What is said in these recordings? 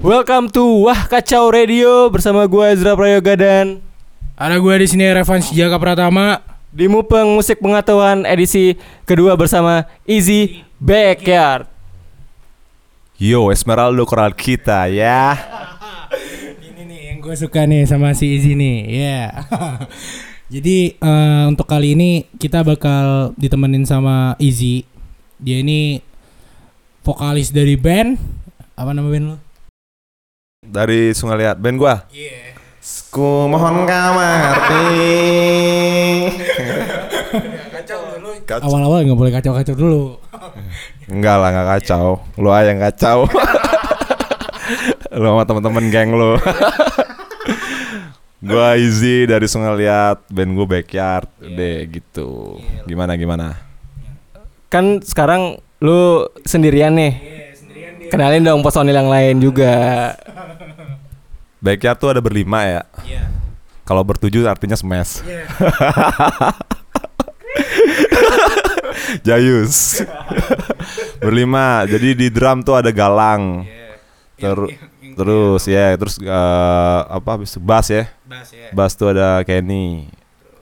Welcome to Wah Kacau Radio bersama gue Ezra Prayoga dan Ada gue di sini Revans Jaka Pratama. di Mupeng Musik Pengetahuan edisi kedua bersama Easy Backyard. Yo, Esmeralda koral kita ya. Ini nih yang gue suka nih sama si Izzy nih. Ya. Jadi eh, untuk kali ini kita bakal ditemenin sama Izzy. Dia ini vokalis dari band apa nama band lu? Dari Sungai Liat, band gua. Iya. Ku mohon kamarti. Kacau. Awal-awal nggak boleh kacau-kacau dulu. Enggak lah, enggak kacau. Lu aja yang kacau. lu sama temen-temen geng lu. gua Easy dari Sungai Liat, band gua Backyard. Udah gitu. Gimana gimana? Kan sekarang lu sendirian nih. Kenalin dong personil yang lain juga. Backyard tuh ada berlima ya. Iya. Kalau bertujuh artinya smash. Jayus. berlima. Jadi di drum tuh ada Galang. Ter- terus ya, terus eh, apa bass ya. Bass ya. Bass tuh ada Kenny.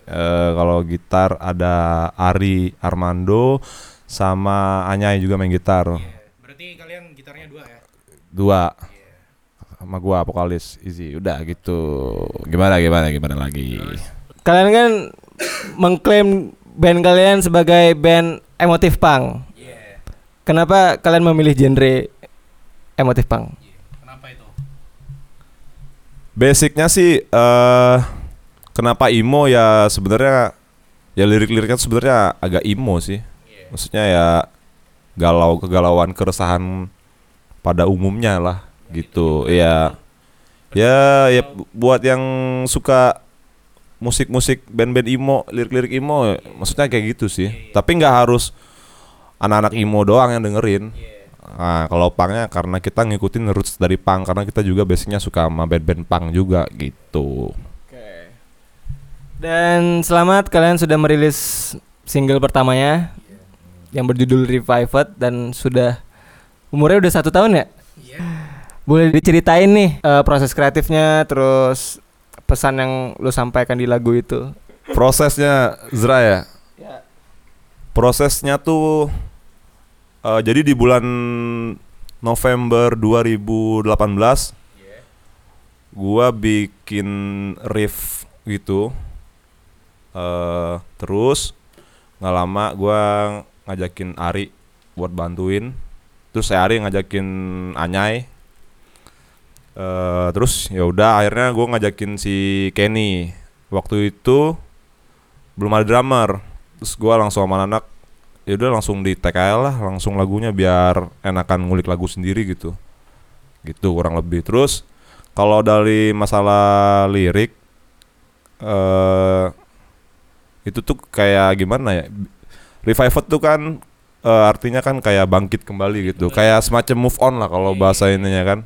Eh, kalau gitar ada Ari Armando sama Anyai juga main gitar. Berarti kalian gitarnya dua ya? Dua. Sama gua vokalis Easy. Udah gitu. Gimana gimana gimana lagi? Kalian kan mengklaim band kalian sebagai band emotif punk. Iya. Kenapa kalian memilih genre emotif punk? Kenapa itu? Basicnya sih eh kenapa emo ya sebenarnya ya lirik-liriknya sebenarnya agak emo sih. Maksudnya ya galau kegalauan keresahan pada umumnya lah gitu. Ya ya ya bu- buat yang suka musik-musik band-band emo, lirik-lirik emo maksudnya kayak gitu sih. Tapi nggak harus anak-anak emo doang yang dengerin. Nah, kalau punknya karena kita ngikutin roots dari punk karena kita juga basicnya suka sama band-band punk juga gitu. Dan selamat kalian sudah merilis single pertamanya yang berjudul Revived dan sudah umurnya udah satu tahun ya. Boleh diceritain nih eh, proses kreatifnya terus pesan yang lu sampaikan di lagu itu. Prosesnya Zra ya. Prosesnya tuh eh, jadi di bulan November 2018 gua bikin riff gitu. eh terus nggak lama gua ngajakin Ari buat bantuin. Terus saya Ari ngajakin Anyai. Eh terus ya udah akhirnya gua ngajakin si Kenny. Waktu itu belum ada drummer. Terus gua langsung sama anak ya udah langsung di aja lah langsung lagunya biar enakan ngulik lagu sendiri gitu. Gitu kurang lebih. Terus kalau dari masalah lirik eh itu tuh kayak gimana ya? Revived tuh kan eh, artinya kan kayak bangkit kembali gitu. Kayak semacam move on lah kalau bahasa ininya kan.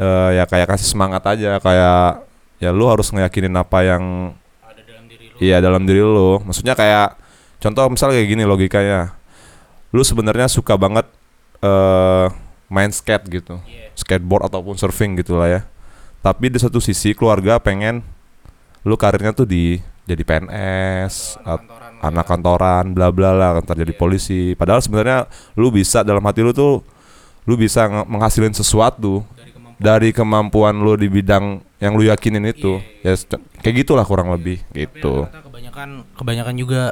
Eh, ya kayak kasih semangat aja kayak ya lu harus ngeyakinin apa yang Ada dalam diri lu. Iya dalam diri lu. Maksudnya kayak contoh misalnya kayak gini logikanya. Lu sebenarnya suka banget eh main skate gitu. Skateboard ataupun surfing gitu lah ya. Tapi di satu sisi keluarga pengen lu karirnya tuh di jadi PNS, at- anak kantoran, bla bla lah, ntar jadi polisi. Padahal sebenarnya lu bisa dalam hati lu tuh lu bisa menghasilin sesuatu dari kemampuan lu di bidang yang lu yakinin itu. Ya se- kayak gitulah kurang lebih gitu. Kebanyakan kebanyakan juga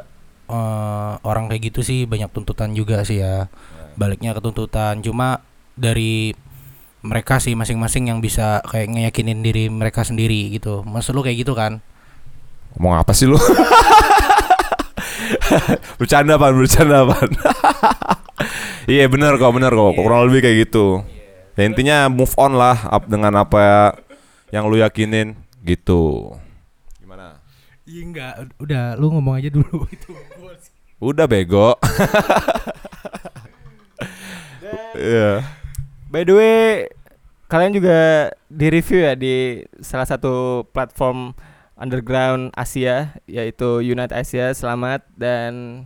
eh, orang kayak gitu sih banyak tuntutan juga sih ya. Baliknya ke tuntutan. Cuma dari mereka sih masing-masing yang bisa kayak ngeyakinin diri mereka sendiri gitu. Maksud lu kayak gitu kan? Ngomong apa sih lu? bercanda pan, bercanda pan. iya bener kok, bener kok. Kurang lebih kayak gitu. Ya intinya move on lah up dengan apa yang lu yakinin gitu. Gimana? Iya enggak, udah lu ngomong aja dulu itu. Udah bego. Iya. By the way, kalian juga di review ya di salah satu platform underground Asia yaitu Unite Asia. Selamat dan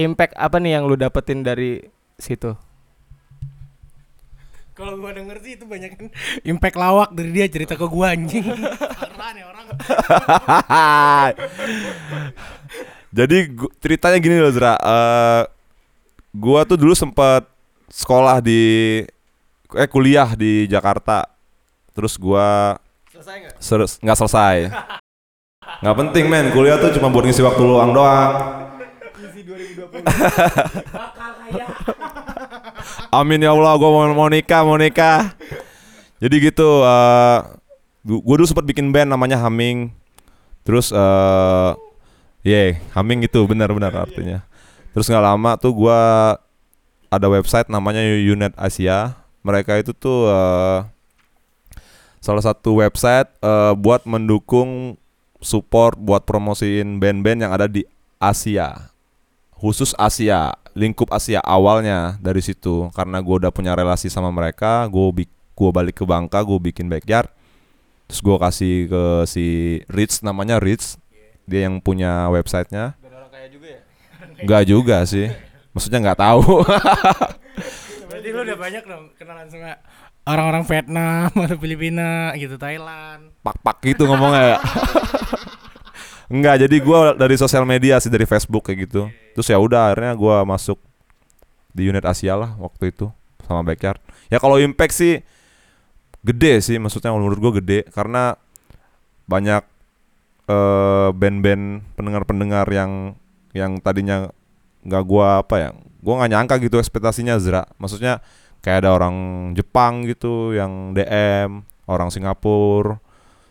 impact apa nih yang lu dapetin dari situ? Kalau gua denger sih itu banyak kan impact lawak dari dia cerita ke gua anjing. Nih orang. Jadi gu- ceritanya gini loh Zra. Eh, gua tuh dulu sempat sekolah di eh kuliah di Jakarta. Terus gua Selesai nggak? ser- nggak selesai. Nggak penting men, kuliah tuh cuma buat ngisi waktu luang doang. Amin ya Allah, gue mau, mau nikah, mau nikah. Jadi gitu, eh gue dulu sempat bikin band namanya Humming. Terus, eh yeah, Humming itu benar-benar artinya. Terus nggak lama tuh gue ada website namanya Unit Asia. Mereka itu tuh eh salah satu website eh, buat mendukung support buat promosiin band-band yang ada di Asia. Khusus Asia lingkup Asia awalnya dari situ. Karena gue udah punya relasi sama mereka gue gue balik ke Bangka gue bikin backyard. Terus gue kasih ke si Rich namanya Rich. Dia yang punya websitenya. Band orang kaya juga ya? nggak juga sih. Maksudnya nggak tahu. Berarti lu udah banyak dong kenalan sama orang-orang Vietnam atau Filipina gitu, Thailand. pak-pak gitu ngomongnya ya. Enggak, jadi gua dari sosial media sih dari Facebook kayak gitu. Terus ya udah akhirnya gua masuk di unit Asia lah waktu itu sama backyard. Ya kalau impact sih gede sih maksudnya menurut gua gede karena banyak eh band-band pendengar-pendengar yang yang tadinya nggak gua apa ya gua nggak nyangka gitu ekspektasinya Zra maksudnya kayak ada orang Jepang gitu yang DM orang Singapura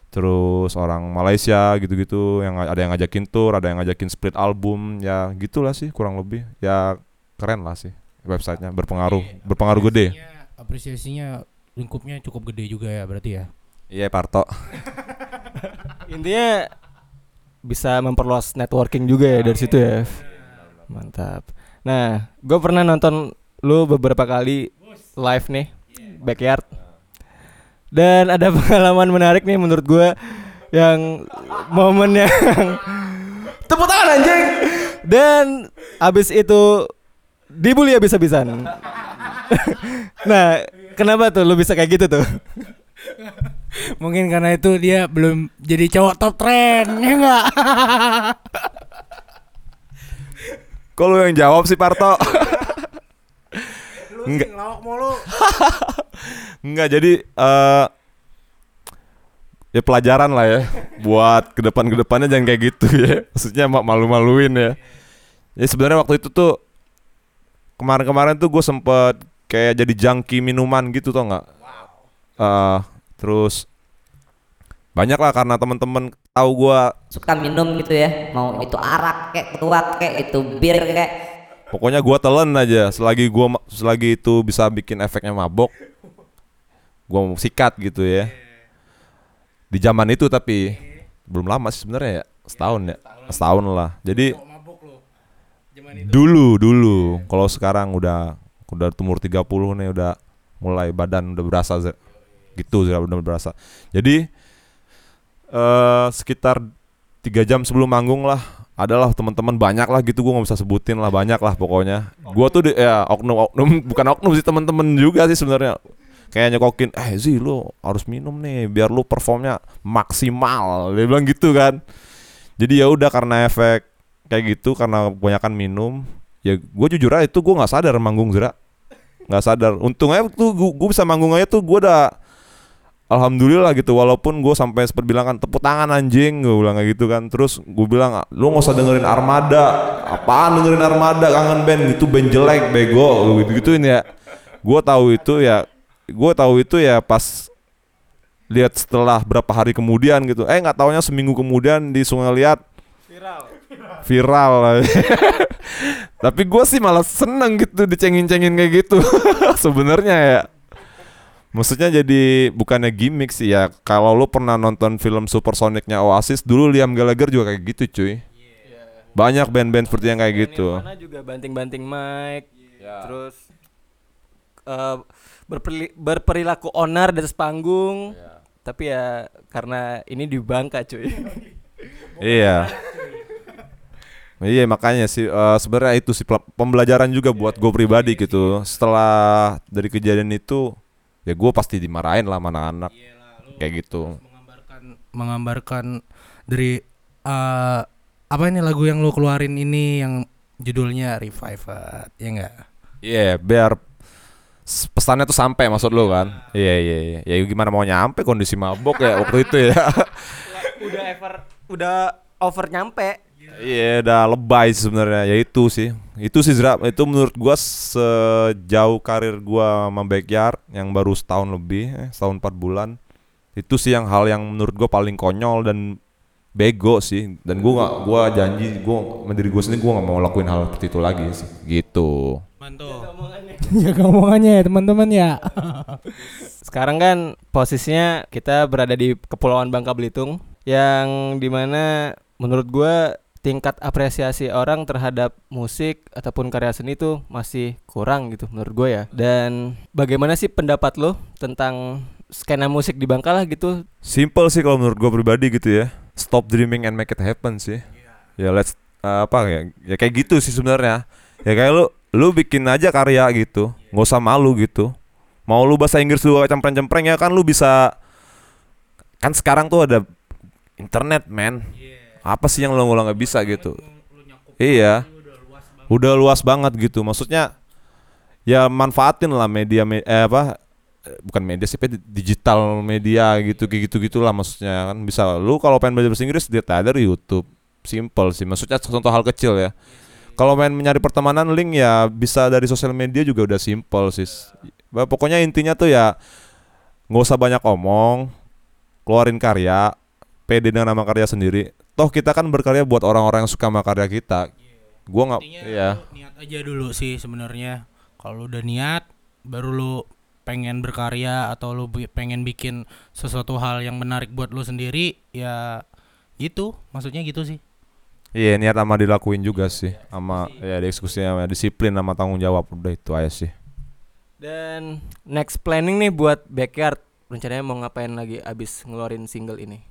terus orang Malaysia gitu-gitu yang ada yang ngajakin tour ada yang ngajakin split album ya gitulah sih kurang lebih ya keren lah sih websitenya berpengaruh berpengaruh gede Apresiasinya- Apresiasinya lingkupnya cukup gede juga ya berarti ya. iya Parto Intinya bisa memperluas networking juga ya dari situ ya. Mantap. Nah, gue pernah nonton lu beberapa kali live nih backyard. Dan ada pengalaman menarik nih menurut gue yang momen yang tepuk tangan anjing. Dan abis itu dibully habis-habisan. nah, kenapa tuh lu bisa kayak gitu tuh? Mungkin karena itu dia belum jadi cowok top trend, ya enggak? lu yang jawab sih Parto Enggak. ngelawak mulu. Enggak jadi eh ya pelajaran lah ya buat ke depan ke depannya jangan kayak gitu ya. Maksudnya ma- malu-maluin ya. Ya sebenarnya waktu itu tuh kemarin-kemarin tuh gue sempet kayak jadi junkie minuman gitu tau nggak? Eh, terus banyak lah karena temen-temen tahu gue suka minum gitu ya mau itu arak kayak ketuat kayak itu bir kayak pokoknya gue telan aja. Selagi gua selagi itu bisa bikin efeknya mabok gue mau sikat gitu ya. Di zaman itu tapi belum lama sih sebenarnya ya. Setahun ya? setahun. Lah. Jadi dulu dulu. Kalau sekarang udah udah umur 30 nih udah mulai badan udah berasa gitu udah udah berasa. Jadi eh sekitar tiga jam sebelum manggung lah adalah teman-teman banyak lah gitu gue nggak bisa sebutin lah banyak lah pokoknya. Gue tuh di, ya oknum oknum bukan oknum sih teman-teman juga sih sebenarnya. Kayak nyekokin eh Zi lu harus minum nih biar lu performnya maksimal. Dia bilang gitu kan. Jadi ya udah karena efek kayak gitu karena kebanyakan minum ya gue jujur aja itu gue nggak sadar manggung Zera nggak sadar. Untungnya tuh gue bisa manggung aja tuh gue udah alhamdulillah gitu walaupun gue sampai sempat bilang kan tepuk tangan anjing gue bilang kayak gitu kan. Terus gue bilang lu nggak usah dengerin Armada. Apaan dengerin Armada? Kangen band gitu band jelek bego gitu gituin ya. Gue tahu itu ya gue tahu itu ya pas lihat setelah berapa hari kemudian gitu. Eh nggak taunya seminggu kemudian di Sungai Liat viral. Tapi gue sih malah seneng gitu dicengin-cengin kayak gitu. Sebenarnya ya maksudnya jadi bukannya gimmick sih ya kalau lu pernah nonton film Supersonicnya Oasis dulu Liam Gallagher juga kayak gitu cuy banyak band-band seperti yang kayak gitu Nirvana juga banting-banting mic. Terus eh, berperi- berperilaku onar di atas panggung. Tapi ya karena ini di Bangka cuy. iya Iya makanya sih eh, sebenarnya itu sih pembelajaran juga buat gue pribadi gitu. Setelah dari kejadian itu ya gue pasti dimarahin lah sama anak-anak kayak gitu menggambarkan menggambarkan dari eh, apa ini lagu yang lu keluarin ini yang judulnya Revived ya enggak Iya, biar s- pesannya tuh sampai maksud lu kan. Iya, iya, iya. Ya gimana mau nyampe kondisi mabok ya waktu itu ya. udah ever udah over nyampe Iya, udah lebay sebenarnya. Ya itu sih. Itu sih Zra, itu menurut gua sejauh karir gua sama Backyard yang baru setahun lebih, eh, setahun 4 bulan. Itu sih yang hal yang menurut gua paling konyol dan bego sih. Dan gua nggak gua janji gua mendiri gua sendiri gua nggak mau lakuin hal seperti itu lagi sih. Gitu. Mantul. ya ngomongannya ya teman-teman ya. Sekarang kan posisinya kita berada di Kepulauan Bangka Belitung yang di mana menurut gua tingkat apresiasi orang terhadap musik ataupun karya seni itu masih kurang gitu menurut gue ya. Dan bagaimana sih pendapat lo tentang skena musik di Bangka lah gitu? Simple sih kalau menurut gue pribadi gitu ya. Stop dreaming and make it happen sih. Ya let's uh, apa ya? Ya kayak gitu sih sebenarnya. Ya kayak lu lu bikin aja karya gitu. nggak usah malu gitu. Mau lu bahasa Inggris lu cempreng-cempreng ya kan lu bisa kan sekarang tuh ada internet, men. Apa sih yang lu nggak bisa gitu? Iya. Udah luas banget gitu. Maksudnya ya manfaatin lah media me- eh, apa eh, bukan media sih digital media gitu kayak gitu gitulah maksudnya kan bisa lu kalau pengen belajar bahasa Inggris aja dari YouTube simple sih maksudnya contoh hal kecil ya kalau main mencari pertemanan link ya bisa dari sosial media juga udah simple sih Bah, pokoknya intinya tuh ya nggak usah banyak omong keluarin karya pede dengan nama karya sendiri toh kita kan berkarya buat orang-orang yang suka sama karya kita gua nggak iya lu niat aja dulu sih sebenarnya. Kalau udah niat baru lu pengen berkarya atau lu pengen bikin sesuatu hal yang menarik buat lu sendiri ya itu maksudnya gitu sih. Iya niat sama dilakuin juga sih sama ya dieksekusi sama disiplin sama tanggung jawab udah itu aja sih. Dan next planning nih buat Backyard rencananya mau ngapain lagi abis ngeluarin single ini?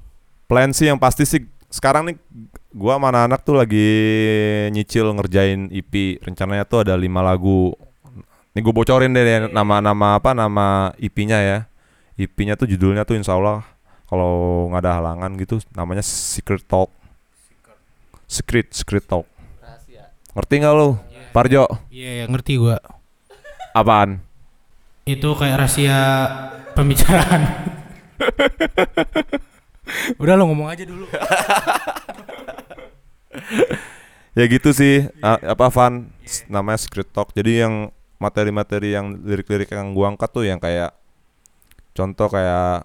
Plan sih yang pasti sih sekarang nih gua sama anak-anak tuh lagi nyicil ngerjain EP rencananya tuh ada lima lagu. Nih gue bocorin deh deh nama-nama apa nama EP-nya ya. EP-nya tuh judulnya tuh Insya Allah kalau nggak ada halangan gitu namanya Secret Talk. Secret Secret Talk. Ngerti nggak lu? Parjo, Iya, ya, ngerti gua. apaan? Itu kayak rahasia pembicaraan. Udah lo ngomong aja dulu. ya gitu sih A- apa Van? S- namanya Secret Talk. Jadi yang materi-materi yang lirik-lirik yang gua angkat tuh yang kayak contoh kayak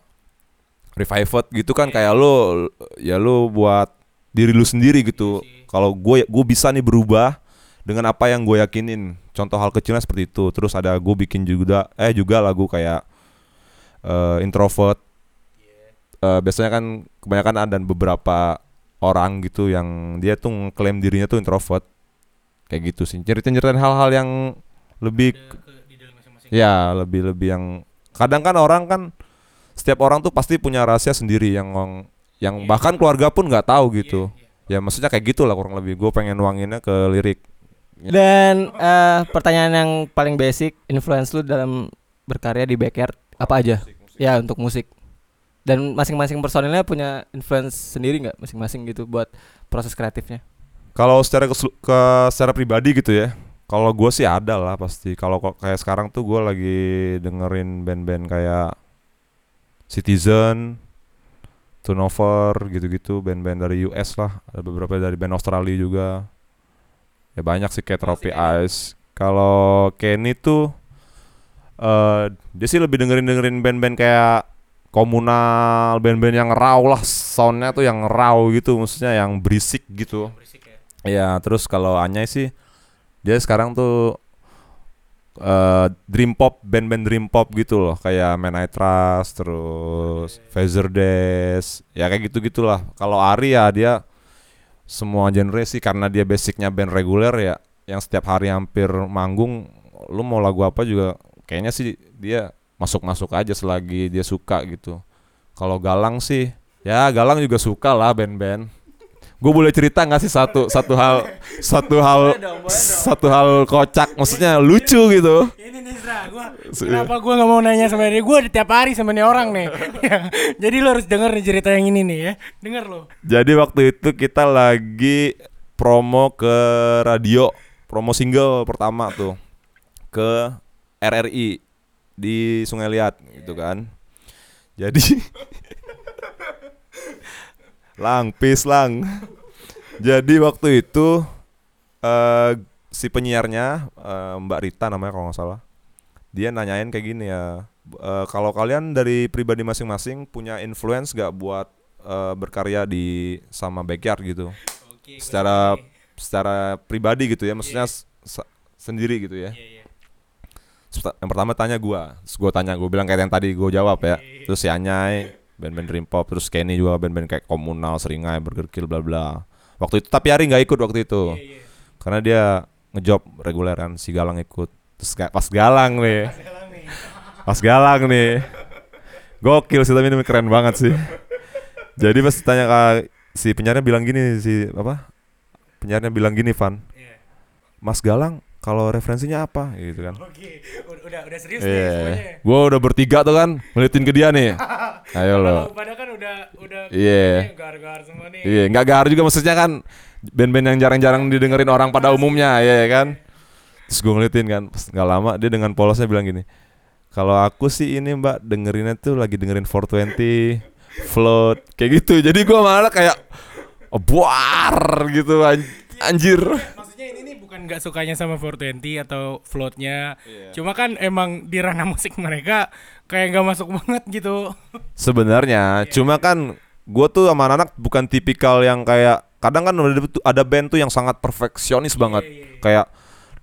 Revived gitu kan kayak lo ya lo buat diri lu sendiri gitu. Kalau gue gue bisa nih berubah dengan apa yang gue yakinin. Contoh hal kecilnya seperti itu. Terus ada gue bikin juga eh juga lagu kayak eh, introvert Eh, biasanya kan kebanyakan ada beberapa orang gitu yang dia tuh ngeklaim dirinya tuh introvert. Kayak gitu sih. Ceritain-ceritain hal-hal yang lebih ya lebih lebih yang kadang kan orang kan setiap orang tuh pasti punya rahasia sendiri yang yang bahkan keluarga pun nggak tahu gitu. ya maksudnya kayak gitulah kurang lebih. Gue pengen nuanginnya ke lirik. Dan eh, pertanyaan yang paling basic, influence lu dalam berkarya di Backyard apa aja? Ya untuk musik. Dan masing-masing personilnya punya influence sendiri nggak masing-masing gitu buat proses kreatifnya? Kalau secara keselu- ke secara pribadi gitu ya, kalau gue sih ada lah pasti. Kalau kayak sekarang tuh gue lagi dengerin band-band kayak Citizen, Turnover gitu-gitu, band-band dari US lah. Ada beberapa dari band Australia juga. Ya banyak sih kayak Tropi Ice. Kalau Kenny tuh eh dia sih lebih dengerin dengerin band-band kayak komunal, band-band yang raw lah, soundnya tuh yang raw gitu, maksudnya yang berisik gitu. Iya, terus kalau Anyai sih dia sekarang tuh eh dream pop, band-band dream pop gitu loh, kayak Man I Trust, terus Feather Dash, ya kayak gitu-gitulah. Kalau Ari ya dia semua genre sih karena dia basicnya band reguler ya, yang setiap hari hampir manggung, lu mau lagu apa juga kayaknya sih dia masuk-masuk aja selagi dia suka gitu. Kalau Galang sih, ya Galang juga suka lah band-band gue boleh cerita nggak sih satu satu hal satu hal satu hal kocak maksudnya lucu gitu Ini nih Zra, gua Se- kenapa gua nggak mau nanya sama dia? Gua tiap hari sama nih orang nih. Jadi lo harus denger nih cerita yang ini nih ya. Denger lo. jadi waktu itu kita lagi promo ke radio promo single pertama tuh ke RRI di Sungai Liat gitu kan. Jadi lang peace lang. Jadi waktu itu eh si penyiarnya eh, Mbak Rita namanya kalau nggak salah dia nanyain kayak gini ya eh, kalau kalian dari pribadi masing-masing punya influence gak buat eh, berkarya di sama backyard gitu? Oke. secara secara pribadi gitu ya maksudnya s- se- sendiri gitu ya. Terus yang pertama tanya gua. Terus gua tanya gua bilang kayak yang tadi gua jawab ya. Terus si Anyai band-band dream pop terus Kenny juga band-band kayak komunal seringai burger kill bla bla. Waktu itu tapi Ari nggak ikut waktu itu. Karena dia ngejob reguler kan si Galang ikut. Terus pas Galang nih. Pas Galang nih. Gokil sih tapi ini keren banget sih. Jadi pas tanya ke si penyiarnya bilang gini si apa? Penyiarnya bilang gini Van. Iya. Mas Galang kalau referensinya apa gitu kan Oke, udah udah, serius nih Iya, semuanya. gue udah bertiga tuh kan ngeliatin ke dia nih. Ayo lo. Kalau pada kan udah udah Iya. ini gar-gar semua nih. Iya, nggak gahar juga maksudnya kan band-band yang jarang-jarang didengerin orang pada umumnya, ya kan. Terus gue ngeliatin kan, nggak lama dia dengan polosnya bilang gini, kalau aku sih ini mbak dengerinnya tuh lagi dengerin 420, float, kayak gitu. Jadi gue malah kayak buar gitu an- anjir. Bukan nggak sukanya sama 420 atau floatnya, Iya. cuma kan emang di ranah musik mereka kayak nggak masuk banget gitu. Sebenarnya, cuma kan gue tuh sama anak bukan tipikal yang kayak kadang kan ada, ada band tuh yang sangat perfeksionis banget. Kayak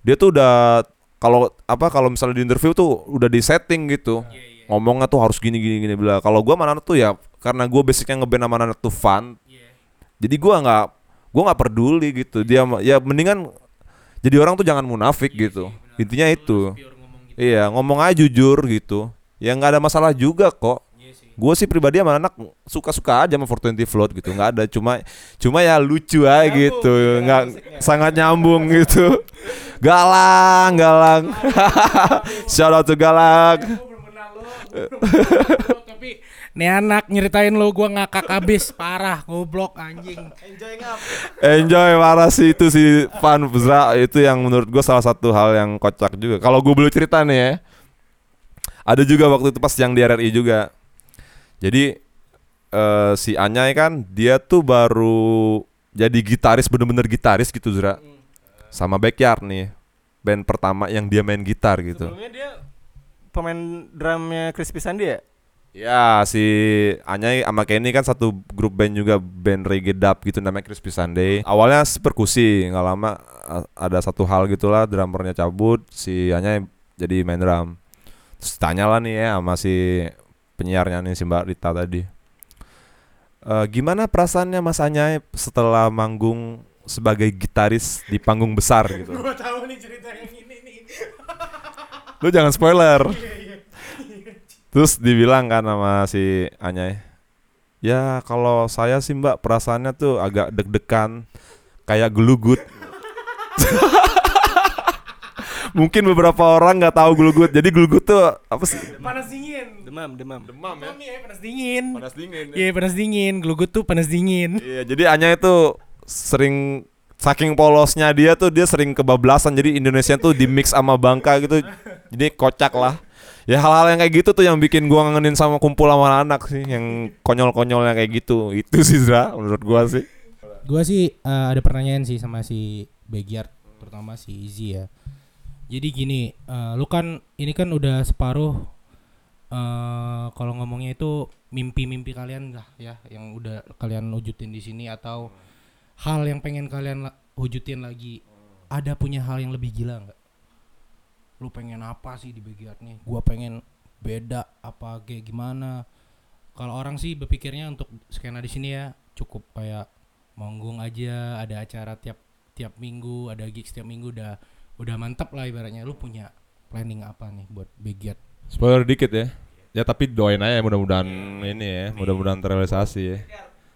dia tuh udah kalau apa kalau misalnya di interview tuh udah di setting gitu. Ngomongnya tuh harus gini gini gini bila. Kalau gua sama anak tuh ya karena gue basicnya ngeband sama anak tuh fun. Jadi gua nggak gua nggak peduli gitu. Dia ya mendingan jadi orang tuh jangan munafik gitu. Intinya itu. Iya, ngomong aja jujur gitu. Ya nggak ada masalah juga kok. Gue sih pribadi sama anak suka-suka aja sama 420 float gitu, nggak ada cuma cuma ya lucu aja gitu, nggak sangat nyambung gitu. Galang, galang. Shout out to Galang. Tapi nih anak nyeritain lo gua ngakak abis parah goblok anjing. Enjoy parah sih itu sih fun Zra itu yang menurut gue salah satu hal yang kocak juga. Kalau gue boleh cerita nih ya, ada juga waktu itu pas yang di RRI juga. Jadi eh, si Anyai kan dia tuh baru jadi gitaris bener-bener gitaris gitu Zra. Sama Backyard nih, band pertama yang dia main gitar gitu. Sebelumnya dia pemain drumnya Crispy Sandy ya? Ya si Anyai sama Kenny kan satu grup band juga band reggae dub gitu namanya Crispy Sunday. Awalnya perkusi, nggak lama ada satu hal gitulah drummernya cabut, si Anyai jadi main drum. Terus tanya lah nih ya sama si penyiarnya nih si Mbak Rita tadi. "Eh, gimana perasaannya Mas Anyai setelah manggung sebagai gitaris di panggung besar gitu? Gua tahu nih cerita yang ini nih. Lu jangan spoiler. Terus dibilang kan sama si Anyai. Ya kalau saya sih mbak perasaannya tuh agak deg-degan Kayak gelugut Mungkin beberapa orang nggak tahu gelugut Jadi gelugut tuh apa sih? Panas dingin. Demam, demam. Demam Demam ya panas dingin. Panas dingin Iya panas dingin. Gelugut tuh panas dingin. Iya jadi Anyai tuh sering Saking polosnya dia tuh dia sering kebablasan Jadi Indonesia tuh di mix sama Bangka gitu Jadi kocak lah Ya hal-hal yang kayak gitu tuh yang bikin gua ngangenin sama kumpul sama anak sih Yang konyol-konyolnya kayak gitu Itu sih Zra menurut gua sih Gua sih eh, ada pertanyaan sih sama si Backyard terutama si Izzy ya. Jadi gini, eh, lu kan ini kan udah separuh eh kalau ngomongnya itu mimpi-mimpi kalian lah ya yang udah kalian wujudin di sini atau hal yang pengen kalian wujudin lagi. Ada punya hal yang lebih gila nggak? Lu pengen apa sih di Backyard nih? Gua pengen beda apa kayak gimana? Kalau orang sih berpikirnya untuk skena di sini ya cukup kayak manggung aja, ada acara tiap tiap minggu, ada gigs tiap minggu udah udah mantap lah ibaratnya. Lu punya planning apa nih buat Backyard? Spoiler dikit ya Ya tapi doain aja mudah-mudahan ini ya Mudah-mudahan terrealisasi ya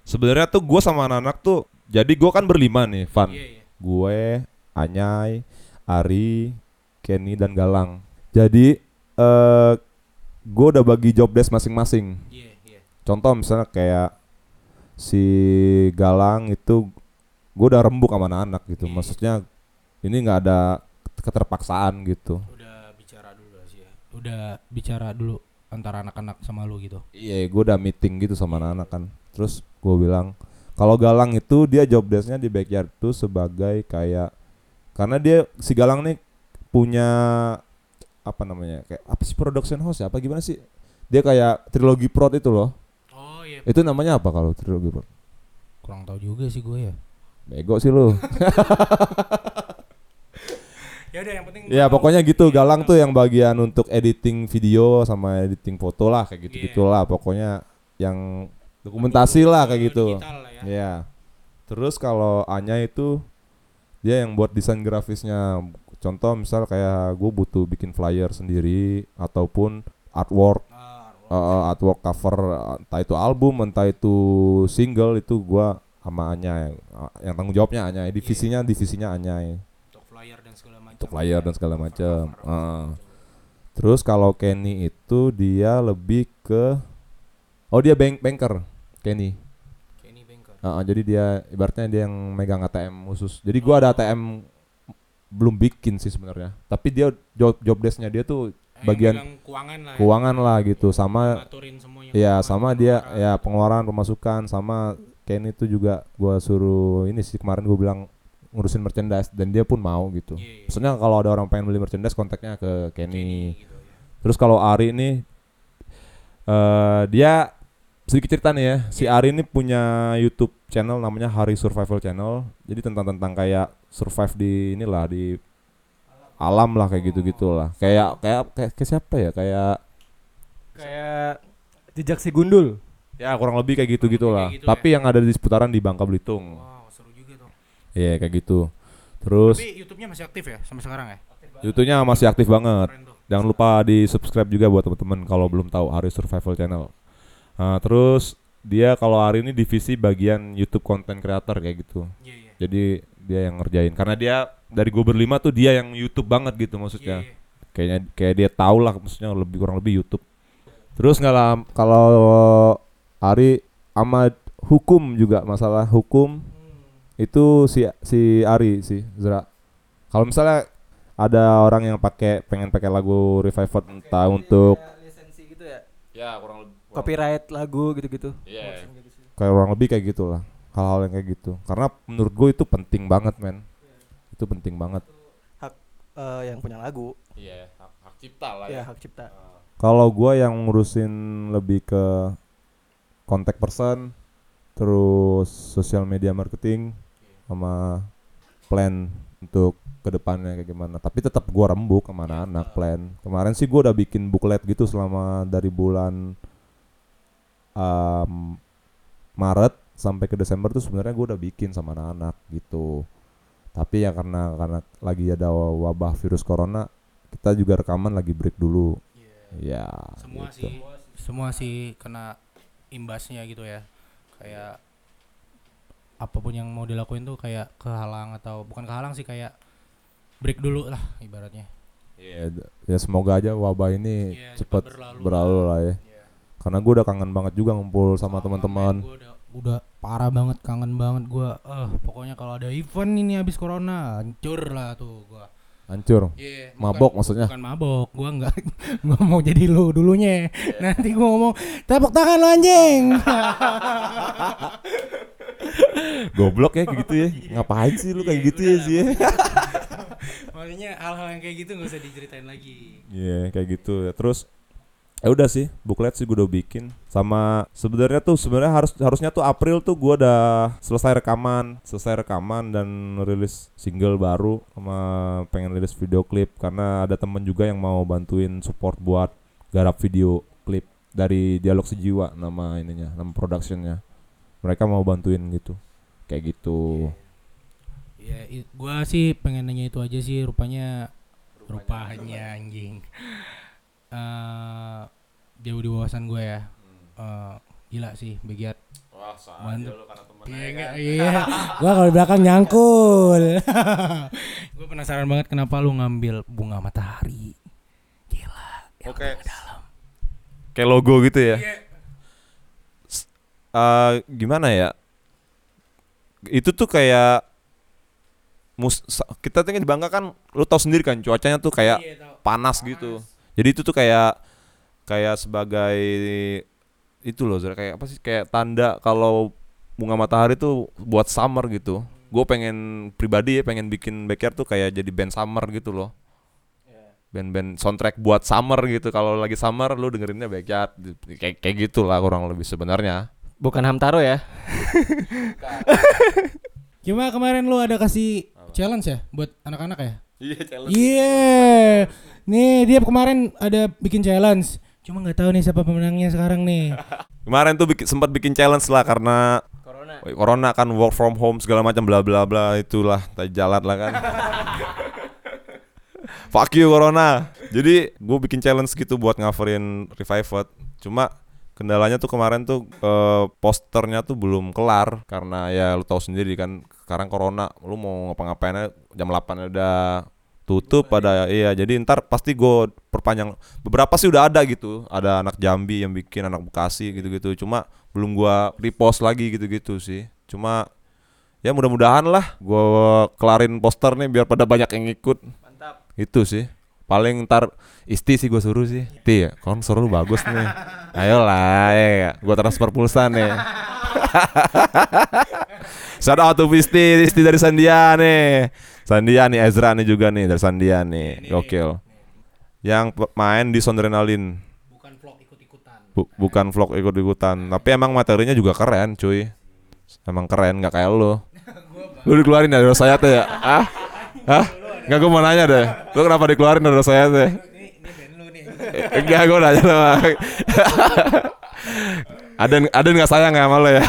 Sebenarnya tuh gua sama anak-anak tuh Jadi gue kan berlima nih, Van. Iya, iya. Gue, Anyai, Ari, Kenny dan Galang. Jadi eh gue udah bagi job desk masing-masing. Iya, iya. Contoh misalnya kayak si Galang itu gue udah rembuk sama anak-anak gitu. Iya. Maksudnya ini nggak ada keterpaksaan gitu. Udah bicara dulu sih ya. Udah bicara dulu antara anak-anak sama lu gitu. Iya, gue udah meeting gitu sama anak-anak kan. Terus gue bilang, kalau Galang itu dia job desknya di backyard tuh sebagai kayak karena dia si Galang nih punya apa namanya kayak apa sih production house ya apa gimana sih? Dia kayak trilogi prod itu loh. Oh iya. Itu namanya apa kalau trilogi prod? Kurang tahu juga sih gue ya. Bego sih lu. Ya udah yang penting ya pokoknya gitu Galang tuh yang bagian untuk editing video sama editing foto lah kayak gitu gitulah pokoknya yang dokumentasi lah kayak gitu. Ya. Ya. Terus kalau Anya itu dia yang buat desain grafisnya. Contoh misal kayak gue butuh bikin flyer sendiri ataupun artwork Ah, uh, artwork cover uh, entah itu album entah itu single itu gua sama Anya yang, uh, yang tanggung jawabnya Anya divisinya divisinya Anya untuk flyer dan segala macam. untuk flyer dan segala macam. Uh. Terus kalau Kenny itu dia lebih ke oh dia bank banker Kenny. Kenny Banker. Uh, jadi dia ibaratnya dia yang megang ATM khusus. Jadi gua ada ATM belum bikin sih sebenarnya. Tapi dia job job desknya dia tuh Eh, bagian keuangan lah. ya. keuangan lah gitu sama ya sama dia pengeluaran. ya pengeluaran pemasukan sama Kenny itu juga gua suruh ini sih kemarin gua bilang ngurusin merchandise dan dia pun mau gitu. Iya, iya. Maksudnya kalau ada orang pengen beli merchandise kontaknya ke Kenny. Kenny gitu ya. Terus kalau Ari ini eh dia sedikit cerita nih ya. Si Ari ini punya YouTube channel namanya Hari Survival Channel. Jadi tentang tentang kayak survive di inilah di alam lah kayak gitu gitulah. Kayak kayak kayak, kayak siapa ya? Kayak Kayak jejak si gundul. ya kurang lebih kayak gitu gitulah. gitu Tapi yang ada di seputaran di Bangka Belitung. Wow, seru juga tuh. Iya kayak gitu. Terus Tapi YouTube-nya masih aktif ya sampai sekarang ya? YouTube-nya masih aktif banget. Jangan lupa di subscribe juga buat teman-teman kalau belum tahu Ari Survival Channel. Nah, terus dia kalau Ari ini divisi bagian YouTube content creator kayak gitu. Iya, iya. Jadi dia yang ngerjain karena dia dari gue berlima tuh dia yang YouTube banget gitu maksudnya. iya. Kayaknya kayak dia tahu lah maksudnya lebih kurang lebih YouTube. Terus nggak lam kalau Ari sama hukum juga masalah hukum itu si si Ari si Zra. Kalau misalnya ada orang yang pakai pengen pakai lagu Revived entah untuk lisensi gitu ya. ya kurang lebih Copyright lagu gitu-gitu. Iya. kayak kurang lebih kayak gitulah hal-hal yang kayak gitu. Karena menurut gue itu penting banget men. Itu penting banget. Hak eh, yang punya lagu. iya hak, hak cipta lah Ya, hak cipta. kalau gue yang ngurusin lebih ke kontak person terus sosial media marketing sama plan untuk ke depannya kayak gimana. Tapi tetap gue rembuk sama anak-anak plan. Kemarin sih gue udah bikin booklet gitu selama dari bulan um, Maret sampai ke Desember tuh sebenarnya gue udah bikin sama anak-anak gitu tapi ya karena karena lagi ada wabah virus corona kita juga rekaman lagi break dulu Iya. ya Semua gitu. sih semua sih kena imbasnya gitu ya. Kayak apa pun yang mau dilakuin tuh kayak kehalang atau bukan kehalang sih kayak break dulu lah ibaratnya. Iya, d- ya semoga aja wabah ini Iya, cepat berlalu berlalu, lah. lah ya. Iya. Karena gue udah kangen banget juga ngumpul sama teman-teman. Gua udah udah parah banget kangen banget gua. Eh, pokoknya kalau ada event ini habis corona, hancur lah tuh gua. Hancur. Iya, Mabok bukan- maksudnya? Bukan mabok, gua enggak gua mau jadi lu dulunya. Iya. Nanti gua ngomong, "Tepuk tangan lu anjing." Goblok ya kayak gitu ya. Ngapain sih lu kayak gitu ya sih ya? Maksudnya hal-hal yang kayak gitu nggak usah diceritain lagi. Iya, kayak gitu ya. Terus ya udah sih, booklet sih gue udah bikin. Sama sebenarnya tuh sebenarnya harus harusnya tuh April tuh gue udah selesai rekaman, selesai rekaman dan rilis single baru sama pengen rilis video klip karena ada temen juga yang mau bantuin support buat garap video klip dari Dialog Sejiwa nama ininya, nama productionnya. Mereka mau bantuin gitu. Kayak gitu. Ya, i- gua sih pengen nanya itu aja sih rupanya rupanya anjing. Eh jauh di wawasan gue ya. Eh gila sih Begiat. Wah, Mantep. lu karena temen Iya, enggak, iya. Gua kalau di belakang nyangkul. Gua penasaran banget kenapa lu ngambil bunga matahari. Gila. Oke. Kayak logo gitu ya. S- eh, gimana ya? Itu tuh kayak mus kita tuh di Bangka kan lu tahu sendiri kan cuacanya tuh kayak panas gitu. Jadi itu tuh kayak kayak sebagai itu loh Zara, kayak apa sih kayak tanda kalau bunga matahari tuh buat summer gitu. Gue pengen pribadi ya pengen bikin backyard tuh kayak jadi band summer gitu loh. Band-band soundtrack buat summer gitu. Kalau lagi summer lu dengerinnya backyard kayak kayak gitulah kurang lebih sebenarnya. Bukan Hamtaro ya. Cuma kemarin lu ada kasih challenge ya buat anak-anak ya? Iya, challenge. Iya. Nih dia kemarin ada bikin challenge. Cuma nggak tahu nih siapa pemenangnya sekarang nih. Kemarin tuh bikin, sempat bikin challenge lah karena Corona. corona kan work from home segala macam bla bla bla itulah jalan lah kan. Fuck you corona. Jadi gue bikin challenge gitu buat ngaverin Revived. Cuma kendalanya tuh kemarin tuh eh, posternya tuh belum kelar karena ya lu tahu sendiri kan sekarang corona lu mau ngapa-ngapain jam 8 udah tutup pada iya jadi ntar pasti gue perpanjang beberapa sih udah ada gitu ada anak Jambi yang bikin anak Bekasi gitu-gitu cuma belum gua repost lagi gitu-gitu sih cuma ya mudah-mudahan lah gua kelarin poster nih biar pada banyak yang ikut Mantap. itu sih paling ntar isti sih gue suruh sih Ti ya konsor lu bagus nih. Ayolah ya gue transfer pulsa nih. Shout out to Isti Isti dari Sandia nih Sandia nih Ezra nih juga nih dari Sandia nih gokil yang main di Sondrenalin Bukan vlog ikut-ikutan. Bu- bukan vlog ikut-ikutan tapi emang materinya juga keren cuy emang keren nggak kayak lu lu dikeluarin dari saya tuh ya ah ah nggak gue mau nanya deh lu kenapa dikeluarin dari saya tuh enggak gue nanya sama ada ada nggak sayang ya sama lo ya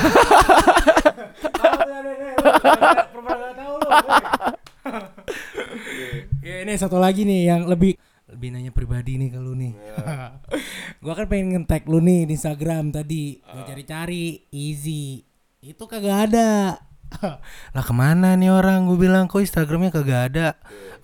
Ya ini satu lagi nih yang lebih lebih nanya pribadi nih ke lu nih. gua kan pengen nge-tag lu nih di Instagram tadi. Gua cari-cari easy. Itu kagak ada. lah ke mana nih orang? Gue bilang kok Instagramnya kagak ada.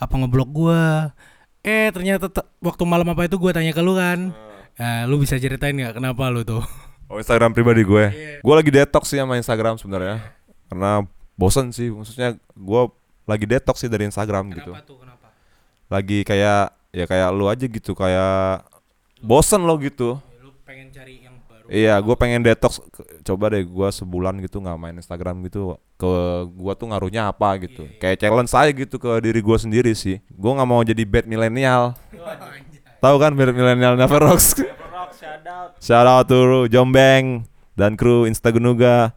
Apa ngeblok gua? Eh ternyata te- waktu malam apa itu gua tanya ke lu kan. Nah, lu bisa ceritain nggak kenapa lu tuh? oh Instagram pribadi gue gue lagi detox sih sama Instagram sebenarnya karena bosen sih maksudnya gue lagi detox sih dari Instagram gitu tuh? Kenapa? Lagi kayak ya kayak lu aja gitu kayak bosen lo gitu Lu pengen cari yang baru. Iya, gue pengen detox. Coba deh, gue sebulan gitu nggak main Instagram gitu. Ke gue tuh ngaruhnya apa gitu. Kayak challenge saya gitu ke diri gue sendiri sih. Gue nggak mau jadi bad milenial. Tahu kan bad milenial Never Rocks? Rock shout out. Shout out to Jombeng dan kru Instagenuga.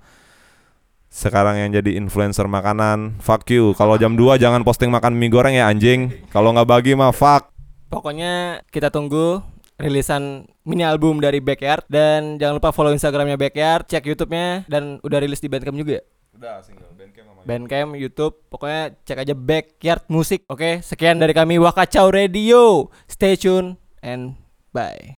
Sekarang yang jadi influencer makanan, fuck you. Kalau jam 2 jangan posting makan mie goreng ya anjing. Kalau nggak bagi mah fuck. Pokoknya kita tunggu rilisan mini album dari Backyard dan jangan lupa follow Instagramnya Backyard, cek YouTube-nya dan udah rilis di Bandcamp juga. Udah single Bandcamp sama Bandcamp, YouTube, pokoknya cek aja Backyard Musik. Oke, sekian dari kami Wakacau Radio. Stay tune and bye.